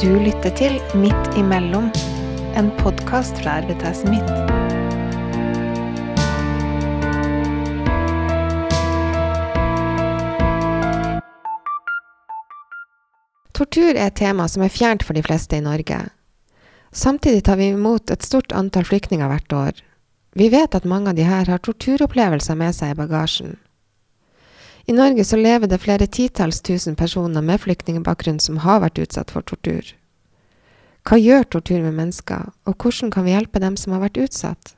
Du lytter til Midt imellom, en podkast fra RVTS Midt. Tortur er et tema som er fjernt for de fleste i Norge. Samtidig tar vi imot et stort antall flyktninger hvert år. Vi vet at mange av de her har torturopplevelser med seg i bagasjen. I Norge så lever det flere titalls tusen personer med flyktningbakgrunn som har vært utsatt for tortur. Hva gjør tortur med mennesker, og hvordan kan vi hjelpe dem som har vært utsatt?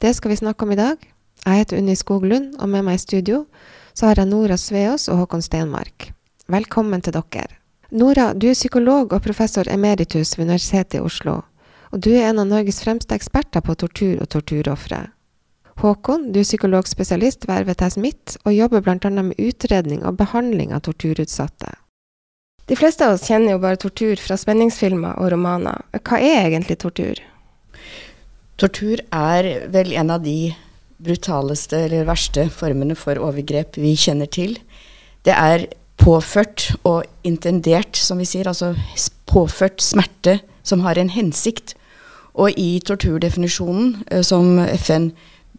Det skal vi snakke om i dag. Jeg heter Unni Skoglund, og med meg i studio så har jeg Nora Sveås og Håkon Steinmark. Velkommen til dere. Nora, du er psykolog og professor emeritus ved Universitetet i Oslo, og du er en av Norges fremste eksperter på tortur og torturofre. Håkon, du er psykologspesialist ved RVTS Midt, og jobber bl.a. med utredning og behandling av torturutsatte. De fleste av oss kjenner jo bare tortur fra spenningsfilmer og romaner. Hva er egentlig tortur? Tortur er vel en av de brutaleste eller verste formene for overgrep vi kjenner til. Det er påført og intendert, som vi sier, altså påført smerte som har en hensikt. Og i torturdefinisjonen uh, som FN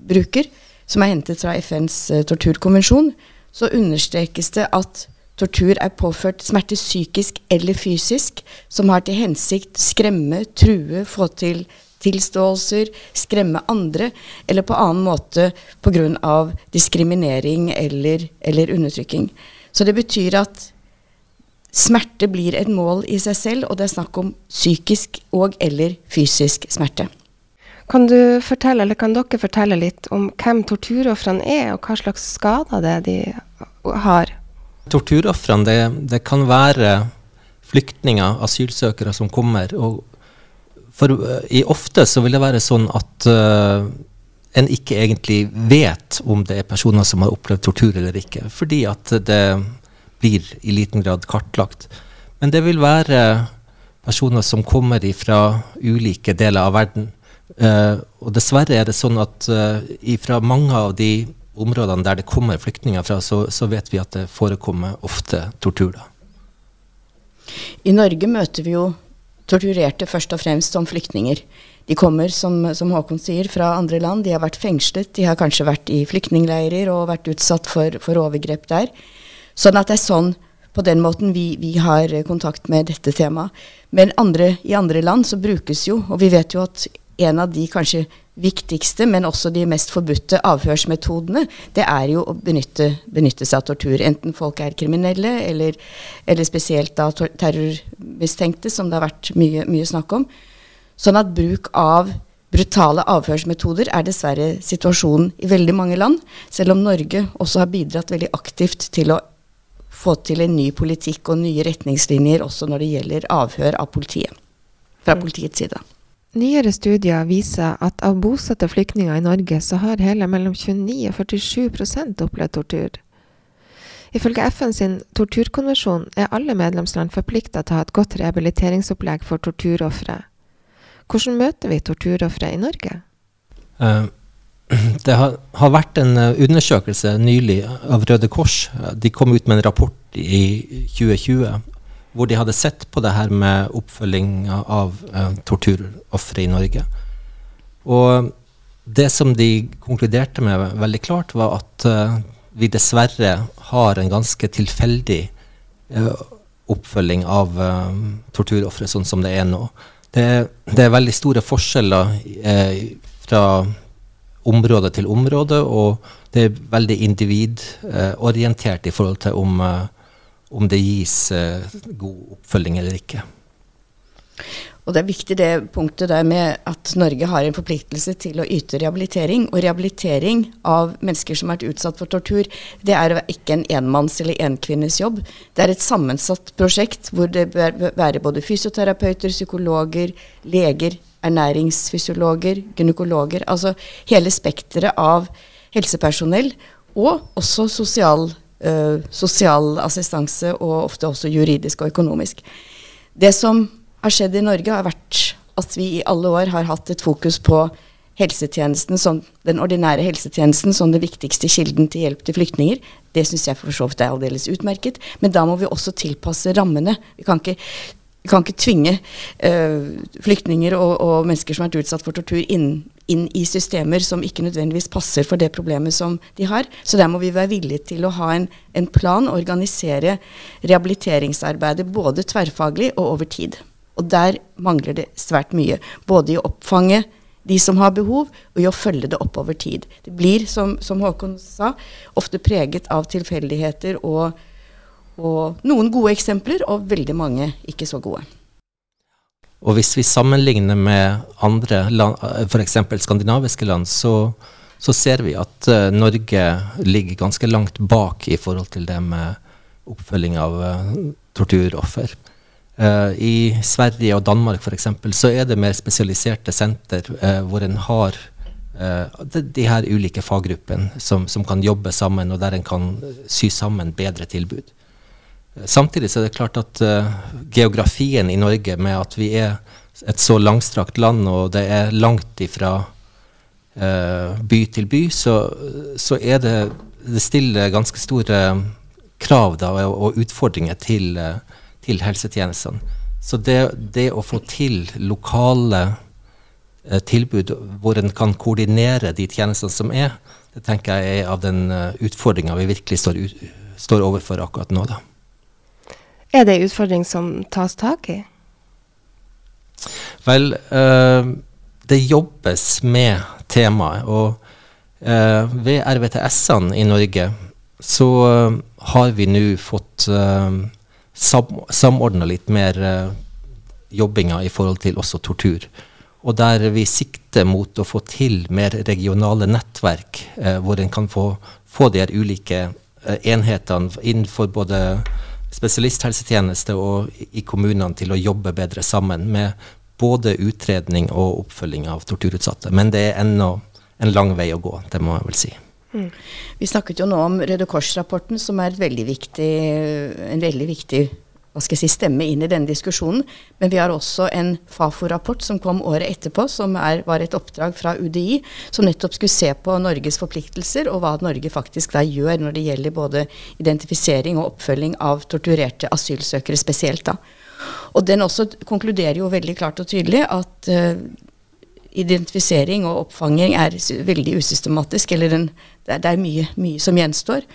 bruker, som er hentet fra FNs uh, torturkonvensjon, så understrekes det at tortur er påført smerte psykisk eller fysisk, som har til hensikt skremme, true, få til tilståelser, skremme andre, eller på annen måte pga. diskriminering eller, eller undertrykking. Så det betyr at smerte blir et mål i seg selv, og det er snakk om psykisk og eller fysisk smerte. Kan du fortelle, eller kan dere fortelle litt om hvem torturofrene er, og hva slags skader det de har? Torturofrene, det, det, kan være flyktninger, asylsøkere som kommer. og for i Ofte så vil det være sånn at uh, en ikke egentlig vet om det er personer som har opplevd tortur eller ikke, fordi at det blir i liten grad kartlagt. Men det vil være personer som kommer fra ulike deler av verden. Uh, og dessverre er det sånn at uh, fra mange av de områdene der det kommer flyktninger fra, så, så vet vi at det forekommer ofte tortur. da. I Norge møter vi jo torturerte først og fremst som flyktninger. De kommer, som, som, Håkon sier, fra andre land. De har vært fengslet, de har kanskje vært i flyktningleirer og vært utsatt for, for, overgrep der. Sånn at det er sånn på den måten vi, vi har kontakt med dette temaet. Men andre, i andre land så brukes jo, og vi vet jo at en av de kanskje viktigste, men også de mest forbudte avhørsmetodene, det er jo å benytte, benytte seg av tortur. Enten folk er kriminelle, eller, eller spesielt da terrormistenkte, som det har vært mye, mye snakk om. Sånn at bruk av brutale avhørsmetoder er dessverre situasjonen i veldig mange land, selv om Norge også har bidratt veldig aktivt til å få til en ny politikk og nye retningslinjer også når det gjelder avhør av politiet. Fra mm. politiets side. Nyere studier viser at av bosatte flyktninger i Norge, så har hele mellom 29 og 47 opplevd tortur. Ifølge FN sin torturkonvensjon er alle medlemsland forplikta til å ha et godt rehabiliteringsopplegg for torturofre. Hvordan møter vi torturofre i Norge? Uh, det har, har, vært en eh, undersøkelse nylig av Røde Kors. De kom ut med en rapport i 2020 hvor de hadde sett på det her med oppfølging av eh, torturofre i Norge. Og det som de konkluderte med veldig klart, var at eh, vi dessverre har en ganske tilfeldig eh, oppfølging av eh, torturofre, sånn som det er nå. Det, det er veldig store forskjeller eh, fra område til område, og det er veldig individorientert i forhold til om, eh, om det gis eh, god oppfølging eller ikke. Og Det er viktig det punktet der med at Norge har en forpliktelse til å yte rehabilitering. Og rehabilitering av mennesker som har vært utsatt for tortur, det er ikke en enmanns- eller enkvinnes jobb. Det er et sammensatt prosjekt hvor det bør være både fysioterapeuter, psykologer, leger, ernæringsfysiologer, gynekologer. Altså hele spekteret av helsepersonell, og også sosial, øh, sosial assistanse, og ofte også juridisk og økonomisk. Det som har skjedd i Norge, har vært at vi i alle år har hatt et fokus på helsetjenesten som, den ordinære helsetjenesten som den viktigste kilden til hjelp til flyktninger. Det syns jeg for så vidt er aldeles utmerket. Men da må vi også tilpasse rammene. Vi kan ikke vi kan ikke tvinge uh, flyktninger og, og, mennesker som har vært utsatt for tortur, inn, inn, i systemer som ikke nødvendigvis passer for det problemet som de har. Så der må vi være villige til å ha en, en plan, organisere rehabiliteringsarbeidet både tverrfaglig og over tid. Og der mangler det svært mye. Både i å oppfange de som har behov, og i å følge det opp over tid. Det blir, som, som Håkon sa, ofte preget av tilfeldigheter og og noen gode eksempler, og veldig mange ikke så gode. Og hvis vi sammenligner med andre land, f.eks. skandinaviske land, så, så, ser vi at uh, Norge ligger ganske langt bak i forhold til det med oppfølging av uh, torturoffer. Uh, I Sverige og Danmark f.eks. så er det mer spesialiserte senter hvor en har de, de, her ulike faggruppene som, som, kan jobbe sammen, og der en kan sy sammen bedre tilbud. Samtidig så er det klart at uh, geografien i Norge, med at vi er et så langstrakt land, og det er langt ifra uh, by til by, så, så, er det Det stiller ganske store krav da, og, og utfordringer til, uh, til helsetjenestene. Så det, det, å få til lokale tilbud hvor en kan koordinere de tjenestene som er, det tenker jeg er av den utfordringa vi virkelig står, står overfor akkurat nå. da. Er det en utfordring som tas tak i? Vel, øh, det jobbes med temaet. Og øh, ved RVTS-ene i Norge så øh, har vi nå fått sam samordna litt mer jobbinga i forhold til også tortur. Og der vi sikter mot å få til mer regionale nettverk, hvor en kan få, få de ulike enhetene innenfor både spesialisthelsetjeneste og i kommunene til å jobbe bedre sammen med både utredning og oppfølging av torturutsatte. Men det er ennå en lang vei å gå, det må jeg vel si. Mm. Vi snakket jo nå om Røde Kors-rapporten, som er veldig viktig, en veldig viktig hva skal jeg si, stemme inn i denne diskusjonen. Men vi har også en Fafo-rapport som kom året etterpå, som er, var et oppdrag fra UDI, som nettopp skulle se på Norges forpliktelser og hva Norge faktisk da gjør når det gjelder både identifisering og oppfølging av torturerte asylsøkere spesielt. da. Og den også konkluderer jo veldig klart og tydelig at uh, identifisering og oppfanging er veldig usystematisk, eller den, det, er, det er mye, mye som gjenstår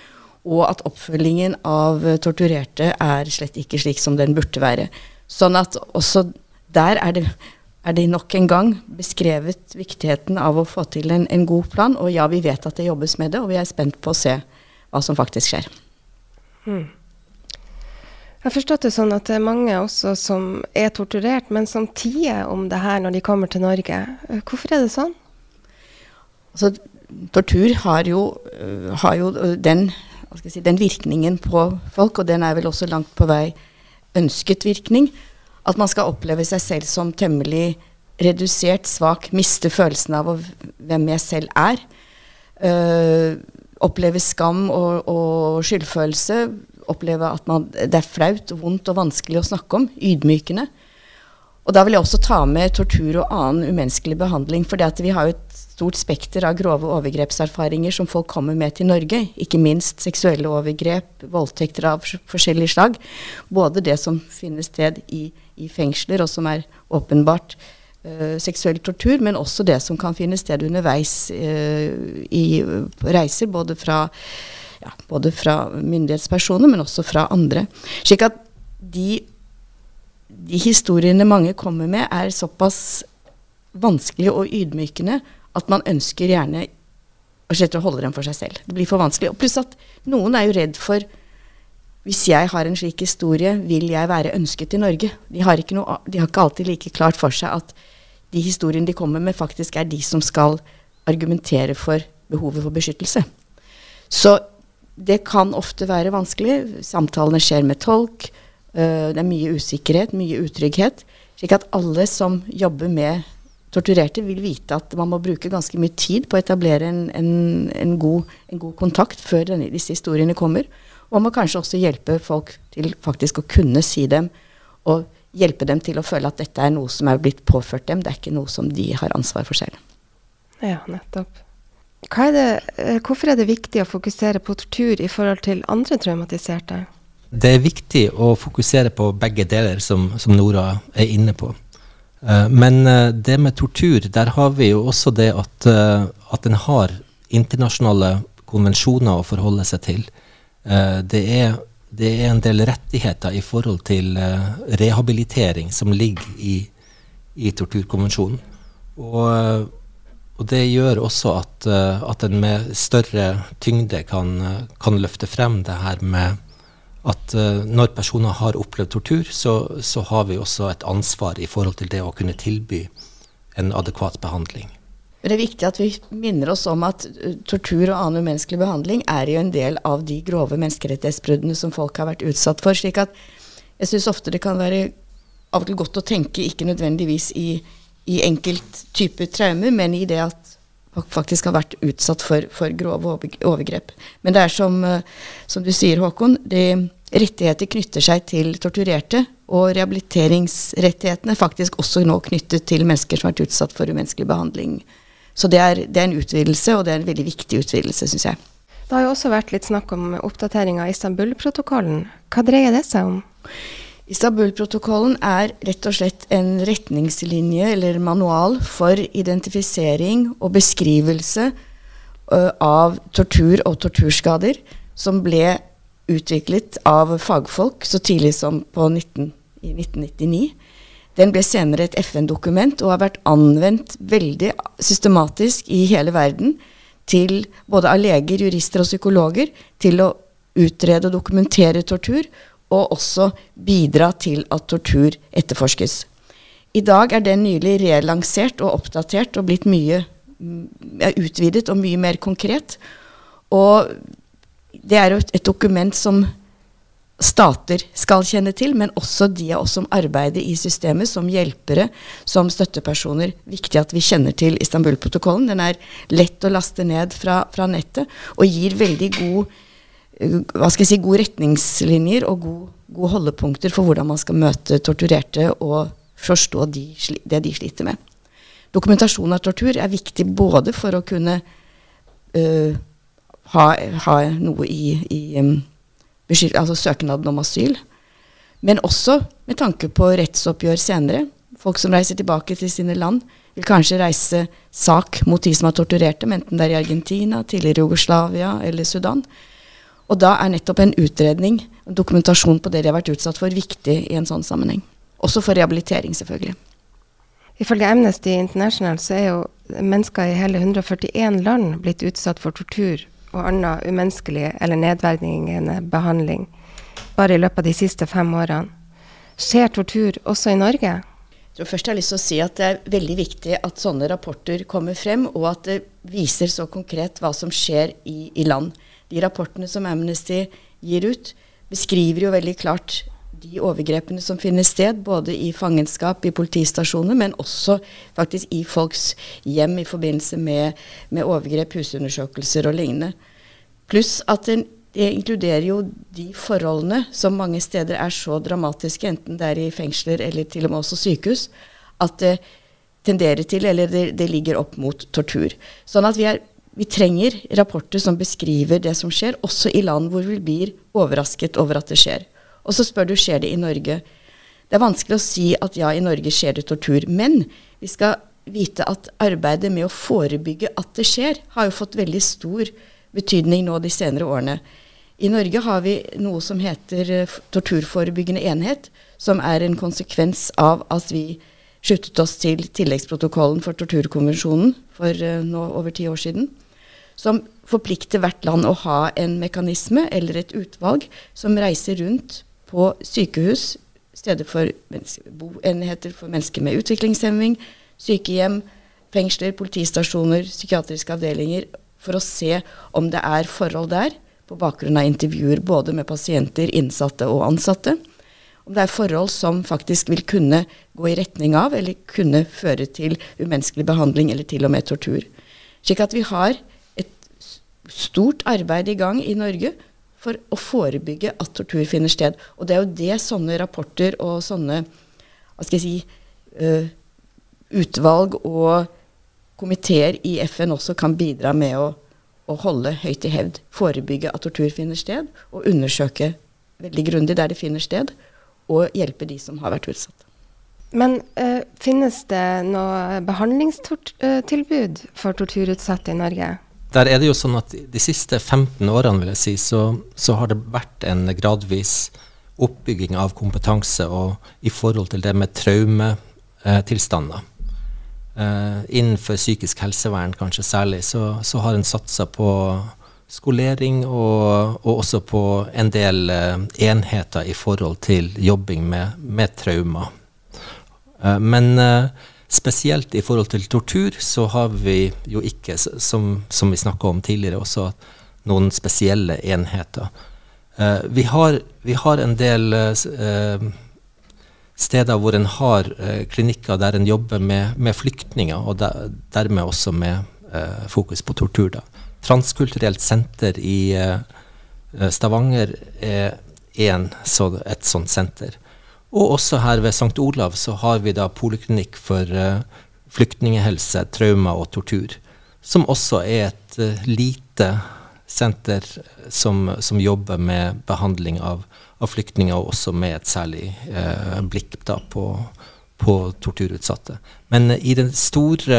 og at oppfølgingen av torturerte er slett ikke slik som den burde være. Sånn at også der er det, er det nok en gang beskrevet viktigheten av å få til en, en, god plan. Og ja, vi vet at det jobbes med det, og vi er spent på å se hva som faktisk skjer. Hmm. Jeg har forstått det sånn at det er mange også som er torturert, men som tier om det her når de kommer til Norge. Hvorfor er det sånn? Altså, tortur har jo, har jo den si, den virkningen på folk, og den er vel også langt på vei ønsket virkning, at man skal oppleve seg selv som temmelig redusert, svak, miste følelsen av hvem jeg selv er. Uh, oppleve skam og, og, skyldfølelse. Oppleve at man, det er flaut, vondt og vanskelig å snakke om. Ydmykende. Og da vil jeg også ta med tortur og annen umenneskelig behandling. For vi har jo et stort spekter av grove overgrepserfaringer som folk kommer med til Norge. Ikke minst seksuelle overgrep, voldtekter av forskjellig slag. Både det som finner sted i, i fengsler, og som er åpenbart uh, seksuell tortur, men også det som kan finne sted underveis uh, i reiser, både fra, ja, både fra myndighetspersoner, men også fra andre. Slik at de, de historiene mange kommer med, er såpass vanskelige og ydmykende at man ønsker gjerne å holde dem for seg selv. Det blir for vanskelig. Og pluss at noen er jo redd for hvis jeg har en slik historie, vil jeg være ønsket i Norge? De har, ikke noe, de har ikke alltid like klart for seg at de historiene de kommer med, faktisk er de som skal argumentere for behovet for beskyttelse. Så det kan ofte være vanskelig. Samtalene skjer med tolk. Uh, det er mye usikkerhet, mye utrygghet. Slik at alle som jobber med torturerte vil vite at man må bruke ganske mye tid på å etablere en, en, en, god, en god, kontakt før denne, disse historiene kommer. Og man må kanskje også hjelpe folk til faktisk å kunne si dem, og hjelpe dem til å føle at dette er noe som er blitt påført dem, det er ikke noe som de har ansvar for selv. Ja, nettopp. Er det, eh, hvorfor er det viktig å fokusere på tortur i forhold til andre traumatiserte? Det er viktig å fokusere på begge deler, som, som Nora er inne på. Uh, men uh, det med tortur, der har vi jo også det at, uh, at en har internasjonale konvensjoner å forholde seg til. Det er, det, er, en del rettigheter i forhold til rehabilitering som ligger i, i torturkonvensjonen. Og, og, det gjør også at, at en med større tyngde kan, kan løfte frem det her med at uh, når personer har opplevd tortur, så, så, har vi også et ansvar i forhold til det å kunne tilby en adekvat behandling. Det er viktig at vi minner oss om at uh, tortur og annen umenneskelig behandling er jo en del av de grove menneskerettighetsbruddene som folk har vært utsatt for. slik at jeg syns ofte det kan være av og til godt å tenke ikke nødvendigvis i, i enkelt type traumer, men i det at faktisk har vært utsatt for, for grove overgrep. Men det er som, eh, som du sier, Håkon, de rettigheter knytter seg til torturerte. Og rehabiliteringsrettighetene er faktisk også nå knyttet til mennesker som har vært utsatt for umenneskelig behandling. Så det er, det er en utvidelse, og det er en veldig viktig utvidelse, syns jeg. Det har jo også vært litt snakk om oppdatering av Istanbul-protokollen. Hva dreier det seg om? Istanbul-protokollen er rett og slett en retningslinje eller manual for identifisering og beskrivelse av tortur og torturskader, som ble utviklet av fagfolk så tidlig som på 19, i 1999. Den ble senere et FN-dokument og har vært anvendt veldig systematisk i hele verden til både av leger, jurister og psykologer til å utrede og dokumentere tortur og også bidra til at tortur etterforskes. I dag er den nylig relansert og oppdatert og blitt mye mm, utvidet og mye mer konkret. Og det er jo et, et, dokument som stater skal kjenne til, men også de av oss som arbeider i systemet, som hjelpere, som støttepersoner. Viktig at vi kjenner til Istanbul-protokollen. Den er lett å laste ned fra, fra nettet og gir veldig god hva skal jeg si, gode retningslinjer og gode, gode holdepunkter for hvordan man skal møte torturerte og forstå de, det de sliter med. Dokumentasjon av tortur er viktig både for å kunne uh, ha, ha, noe i, i um, altså søknaden om asyl, men også med tanke på rettsoppgjør senere. Folk som reiser tilbake til sine land, vil kanskje reise sak mot de som har torturert dem, enten det er i Argentina, tidligere Jugoslavia eller Sudan. Og da er nettopp en utredning, en dokumentasjon på det de har vært utsatt for, viktig i en sånn sammenheng. Også for rehabilitering, selvfølgelig. Ifølge Amnesty International så er jo mennesker i hele 141 land blitt utsatt for tortur og annen umenneskelig eller nedverdigende behandling bare i løpet av de siste fem årene. Skjer tortur også i Norge? Jeg tror først jeg har lyst til å si at Det er veldig viktig at sånne rapporter kommer frem, og at det viser så konkret hva som skjer i, i land de rapportene som Amnesty gir ut, beskriver jo veldig klart de overgrepene som finner sted, både i fangenskap, i politistasjoner, men også faktisk i folks hjem i forbindelse med, med overgrep, husundersøkelser og lignende. Pluss at den, det inkluderer jo de forholdene som mange steder er så dramatiske, enten det er i fengsler eller til og med også sykehus, at det tenderer til, eller det, det ligger opp mot tortur. Sånn at vi er vi trenger rapporter som beskriver det som skjer, også i land hvor vi blir overrasket over at det skjer. Og så spør du skjer det i Norge. Det er vanskelig å si at ja, i Norge skjer det tortur. Men vi skal vite at arbeidet med å forebygge at det skjer, har jo fått veldig stor betydning nå de senere årene. I Norge har vi noe som heter eh, torturforebyggende enhet, som er en konsekvens av at vi sluttet oss til tilleggsprotokollen for torturkonvensjonen for uh, nå over ti år siden som forplikter hvert land å ha en mekanisme eller et utvalg som reiser rundt på sykehus, steder for boenheter for mennesker med utviklingshemming, sykehjem, fengsler, politistasjoner, psykiatriske avdelinger, for å se om det er forhold der, på bakgrunn av intervjuer både med pasienter, innsatte og ansatte. Om det er forhold som faktisk vil kunne gå i retning av, eller kunne føre til umenneskelig behandling eller til og med tortur. Slik at vi har et stort arbeid i gang i Norge for å forebygge at tortur finner sted. Og det er jo det sånne rapporter og sånne hva skal jeg si, uh, utvalg og komiteer i FN også kan bidra med å, å holde høyt i hevd. Forebygge at tortur finner sted, og undersøke veldig grundig der det finner sted, og hjelpe de som har vært utsatt. Men uh, finnes det noe behandlingstilbud for torturutsatte i Norge? Der er det jo sånn at De siste 15 årene vil jeg si, så, så har det vært en gradvis oppbygging av kompetanse og i forhold til det med traumetilstander. Eh, innenfor psykisk helsevern kanskje særlig, så, så har en satsa på skolering og, og, også på en del uh, enheter i forhold til jobbing med, med traumer. Uh, men spesielt i forhold til tortur så har vi jo ikke, som, som vi snakka om tidligere, også noen spesielle enheter. vi, har, vi har en del steder hvor en har eh, klinikker der en jobber med, med flyktninger, og der, dermed også med eh, fokus på tortur. Da. Transkulturelt senter i eh, Stavanger er en, så, et sånt senter. Og også her ved St. Olav så har vi da poliklinikk for uh, flyktninghelse, traumer og tortur. Som også er et uh, lite senter som, som, jobber med behandling av av flyktninger, og også med et særlig uh, blikk da, på, på, torturutsatte. Men i det store,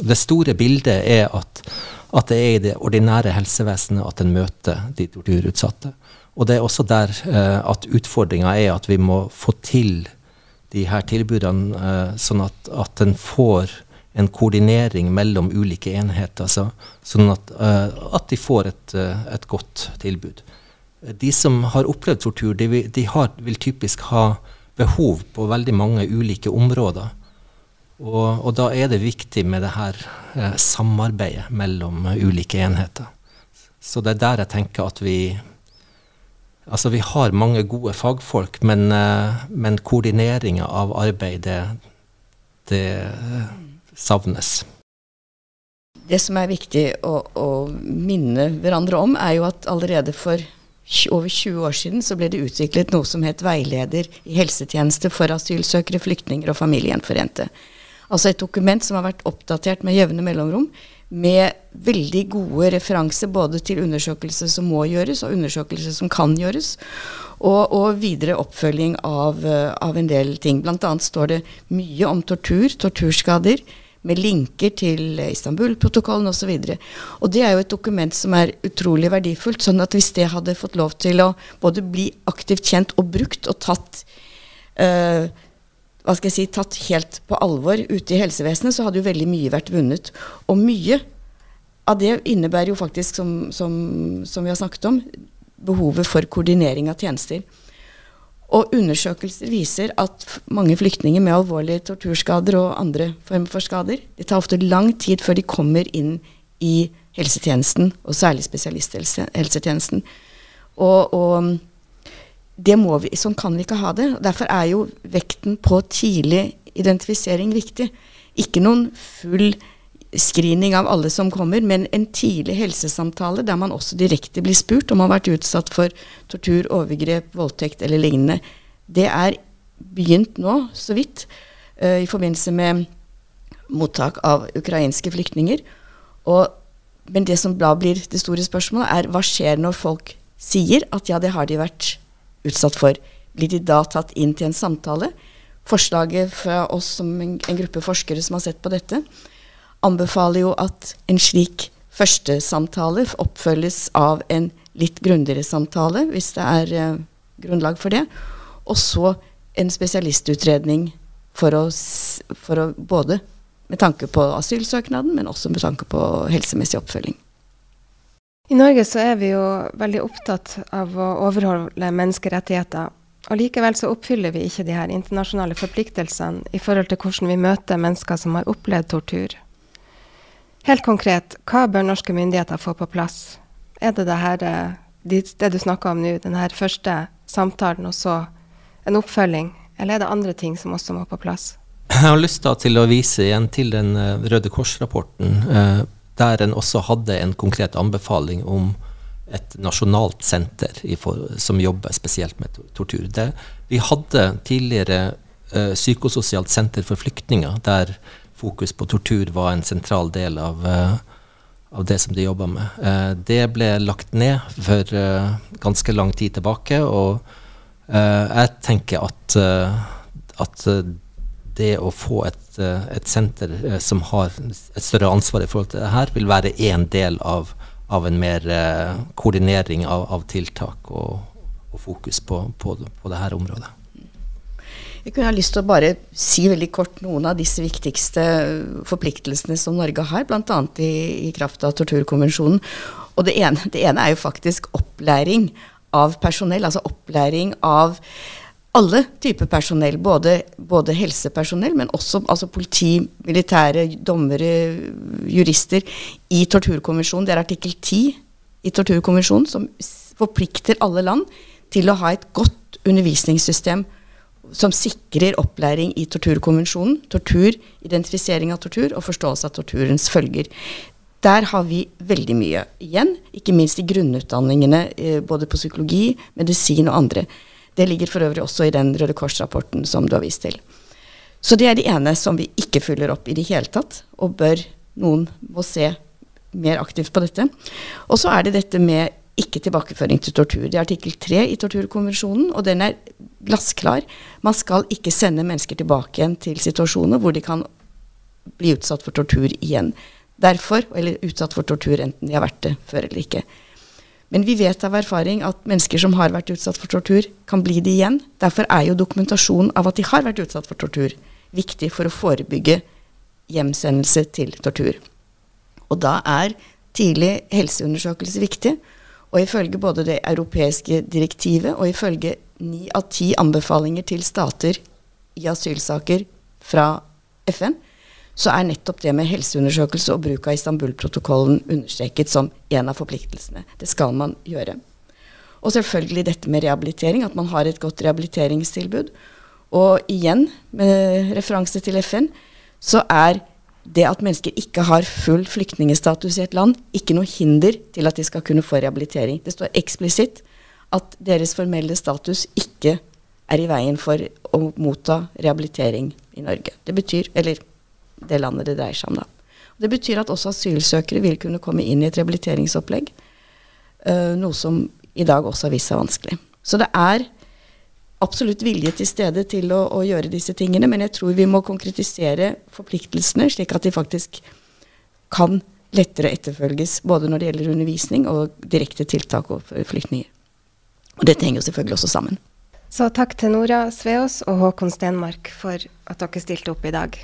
det store bildet er at, at, det er i det ordinære helsevesenet at en møter de torturutsatte. Og det er også der eh, at utfordringa er at vi må få til de her tilbudene eh, sånn at, at en får en koordinering mellom ulike enheter, så, sånn at, eh, at, de får et, uh, et godt tilbud de som har opplevd tortur, de, de har, vil typisk ha behov på veldig mange ulike områder. Og, og da er det viktig med det her eh, samarbeidet mellom ulike enheter. Så det er der jeg tenker at vi Altså vi har mange gode fagfolk, men, eh, men koordineringa av arbeid, det, det savnes. Det som er viktig å, å minne hverandre om, er jo at allerede for over 20 år siden så ble det utviklet noe som het Veileder i helsetjeneste for asylsøkere, flyktninger og familiegjenforente. Altså et dokument som har vært oppdatert med jevne mellomrom, med veldig gode referanser både til undersøkelser som må gjøres, og undersøkelser som kan gjøres, og, og videre oppfølging av, uh, av en del ting. Blant annet står det mye om tortur, torturskader, med linker til Istanbul-protokollen osv. Og, så og det er jo et dokument som er utrolig verdifullt. sånn at hvis det hadde fått lov til å både bli aktivt kjent og brukt og tatt uh, hva skal jeg si, tatt helt på alvor ute i helsevesenet, så hadde jo veldig mye vært vunnet. Og mye av det innebærer jo faktisk, som, som, som vi har snakket om, behovet for koordinering av tjenester. Og undersøkelser viser at mange flyktninger med alvorlige torturskader og andre former for skader, det tar ofte lang tid før de kommer inn i helsetjenesten, og særlig spesialisthelsetjenesten. Og, og vi, sånn kan vi ikke ha det. Derfor er jo vekten på tidlig identifisering viktig. Ikke noen full screening av alle som kommer, men en tidlig helsesamtale der man også direkte blir spurt om man har vært utsatt for tortur, overgrep, voldtekt eller lignende. Det er begynt nå, så vidt, uh, i forbindelse med mottak av ukrainske flyktninger. Og, men det som da blir det store spørsmålet, er hva skjer når folk sier at ja, det har de vært utsatt for. Blir de da tatt inn til en samtale? Forslaget fra oss som en, en gruppe forskere som har sett på dette, anbefaler jo at en slik første samtale oppfølges av en litt grundigere samtale, hvis det er eh, grunnlag for det. Og så en spesialistutredning for å, for å, både med tanke på asylsøknaden, men også med tanke på helsemessig oppfølging. I Norge så er vi jo veldig opptatt av å overholde menneskerettigheter. Og Likevel så oppfyller vi ikke de her internasjonale forpliktelsene i forhold til hvordan vi møter mennesker som har opplevd tortur. Helt konkret, hva bør norske myndigheter få på plass? Er det det, her, eh, det du snakka om nå, den her første samtalen, og så en oppfølging? Eller er det andre ting som også må på plass? Jeg har lyst til å vise igjen til den uh, Røde Kors-rapporten, uh, der en også hadde en konkret anbefaling om et nasjonalt senter som jobber spesielt med tortur. Det, vi hadde tidligere uh, psykososialt senter for flyktninger, der fokus på tortur var en sentral del av, uh, av det som de jobba med. Uh, det ble lagt ned for ganske lang tid tilbake, og jeg tenker at, at det å få et, et senter som har et større ansvar i forhold til det her, vil være én del av, av, en mer koordinering av, av tiltak og, og fokus på, på, på dette området. Jeg kunne ha lyst til å bare si veldig kort noen av disse viktigste forpliktelsene som Norge har, bl.a. I, i kraft av torturkonvensjonen. Og det ene, det ene, er jo faktisk opplæring av personell, altså opplæring av alle typer personell, både, både helsepersonell, men også altså politi, militære, dommere, jurister, i torturkonvensjonen. Det er artikkel 10 i torturkonvensjonen som forplikter alle land til å ha et godt undervisningssystem som sikrer opplæring i torturkonvensjonen. Tortur, identifisering av tortur og forståelse av torturens følger. Der har vi veldig mye igjen, ikke minst i grunnutdanningene eh, både på psykologi, medisin og andre. Det ligger for øvrig også i den Røde Kors-rapporten som du har vist til. Så det er de ene som vi ikke følger opp i det hele tatt, og bør noen må se mer aktivt på dette. Og så er det dette med ikke tilbakeføring til tortur. Det er artikkel 3 i torturkonvensjonen, og den er glassklar. Man skal ikke sende mennesker tilbake igjen til situasjoner hvor de kan bli utsatt for tortur igjen. Derfor, eller utsatt for tortur enten de har vært det før eller ikke. Men vi vet av erfaring at mennesker som har vært utsatt for tortur, kan bli det igjen. Derfor er jo dokumentasjon av at de har vært utsatt for tortur, viktig for å forebygge hjemsendelse til tortur. Og da er tidlig helseundersøkelse viktig. Og ifølge både det europeiske direktivet og ifølge ni av ti anbefalinger til stater i asylsaker fra FN, så er nettopp det med helseundersøkelse og bruk av Istanbul-protokollen understreket som en av forpliktelsene. Det skal man gjøre. Og selvfølgelig dette med rehabilitering, at man har et godt rehabiliteringstilbud. Og igjen, med referanse til FN, så er det at mennesker ikke har full flyktningstatus i et land, ikke noe hinder til at de skal kunne få rehabilitering. Det står eksplisitt at deres formelle status ikke er i veien for å motta rehabilitering i Norge. Det betyr, eller det landet det dreier seg om, da. Det betyr at også asylsøkere vil kunne komme inn i et rehabiliteringsopplegg, uh, noe som i dag også har vist seg vanskelig. Så det er absolutt vilje til stede til å, å, gjøre disse tingene, men jeg tror vi må konkretisere forpliktelsene, slik at de faktisk kan lettere etterfølges, både når det gjelder undervisning og direkte tiltak overfor flyktninger. Og dette henger jo selvfølgelig også sammen. Så takk til Nora Sveås og Håkon Stenmark for at dere stilte opp i dag.